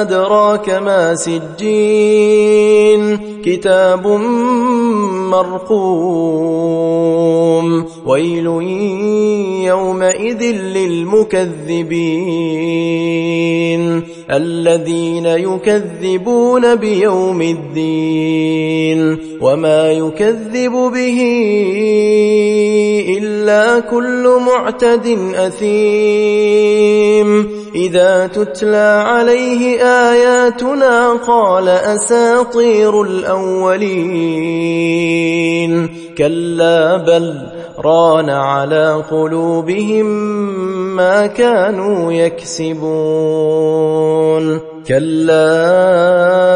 أدراك ما سجين. كتاب مرقوم. ويل يومئذ للمكذبين. الذين يكذبون بيوم الدين. وما يكذب به إلا كل معتد أثيم. إذا تتلى عليه آياتنا قال أساطير الأولين. كلا بل ران على قلوبهم ما كانوا يكسبون. كلا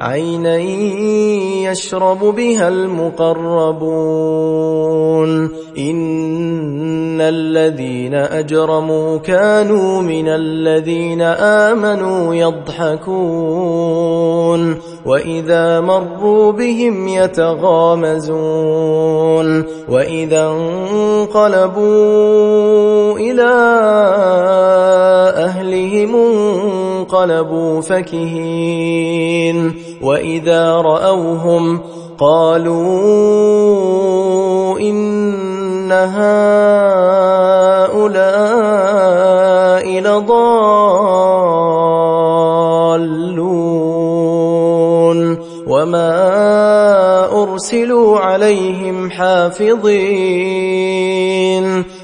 عينا يشرب بها المقربون. إن الذين أجرموا كانوا من الذين آمنوا يضحكون. وإذا مروا بهم يتغامزون. وإذا انقلبوا أهلهم انقلبوا فكهين وإذا رأوهم قالوا إن هؤلاء لضالون وما أرسلوا عليهم حافظين